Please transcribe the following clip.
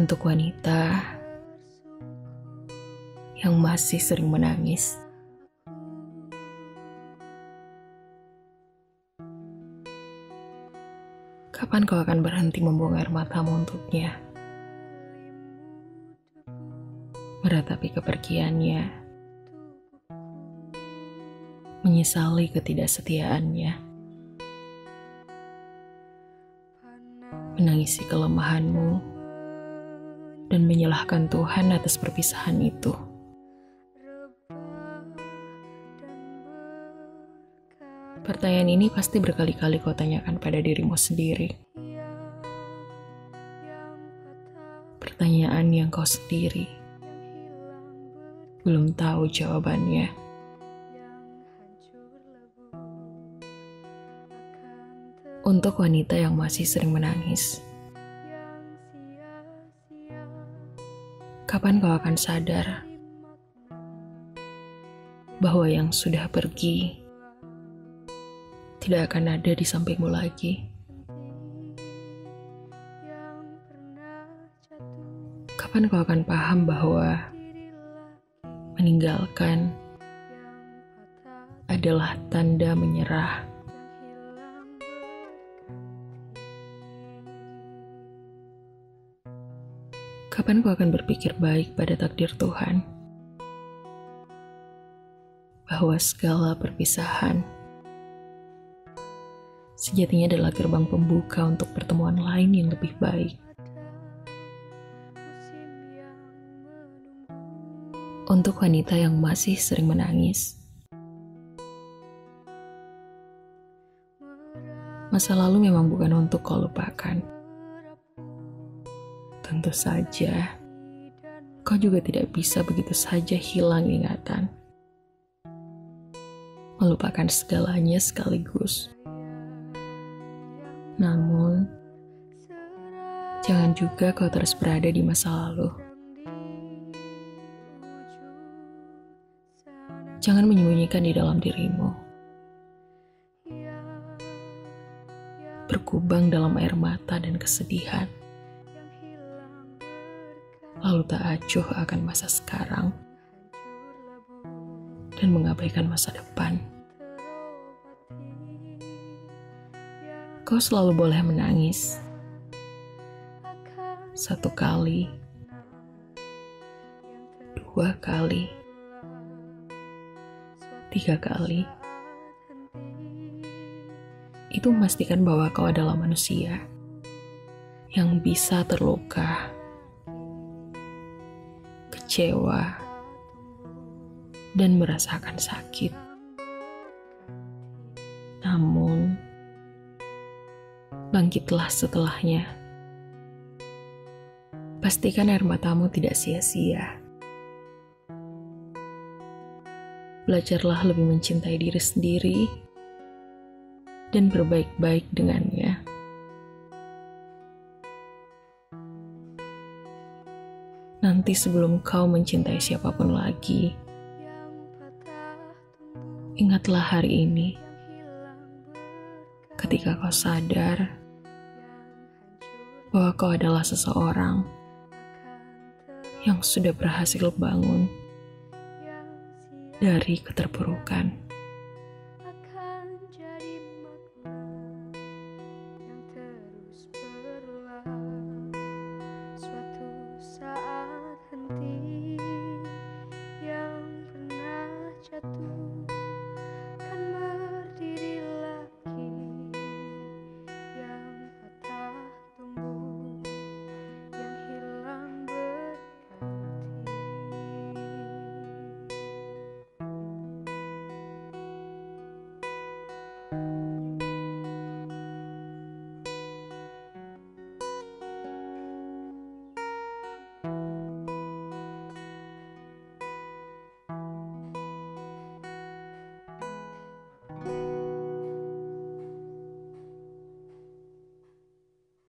Untuk wanita yang masih sering menangis. Kapan kau akan berhenti membuang air matamu untuknya? Meratapi kepergiannya, menyesali ketidaksetiaannya, menangisi kelemahanmu, dan menyalahkan Tuhan atas perpisahan itu. Pertanyaan ini pasti berkali-kali kau tanyakan pada dirimu sendiri. Pertanyaan yang kau sendiri belum tahu jawabannya. Untuk wanita yang masih sering menangis, kapan kau akan sadar bahwa yang sudah pergi tidak akan ada di sampingmu lagi? Kapan kau akan paham bahwa meninggalkan adalah tanda menyerah? Kapan kau akan berpikir baik pada takdir Tuhan? Bahwa segala perpisahan sejatinya adalah gerbang pembuka untuk pertemuan lain yang lebih baik. Untuk wanita yang masih sering menangis, masa lalu memang bukan untuk kau lupakan. Tentu saja, kau juga tidak bisa begitu saja hilang ingatan. Melupakan segalanya sekaligus. Namun, jangan juga kau terus berada di masa lalu. Jangan menyembunyikan di dalam dirimu. Berkubang dalam air mata dan kesedihan lalu tak acuh akan masa sekarang? Dan mengabaikan masa depan. Kau selalu boleh menangis. Satu kali, dua kali, tiga kali. Itu memastikan bahwa kau adalah manusia yang bisa terluka kecewa, dan merasakan sakit. Namun, bangkitlah setelahnya. Pastikan air matamu tidak sia-sia. Belajarlah lebih mencintai diri sendiri dan berbaik-baik dengannya. Nanti sebelum kau mencintai siapa pun lagi. Ingatlah hari ini, ketika kau sadar bahwa kau adalah seseorang yang sudah berhasil bangun dari keterpurukan.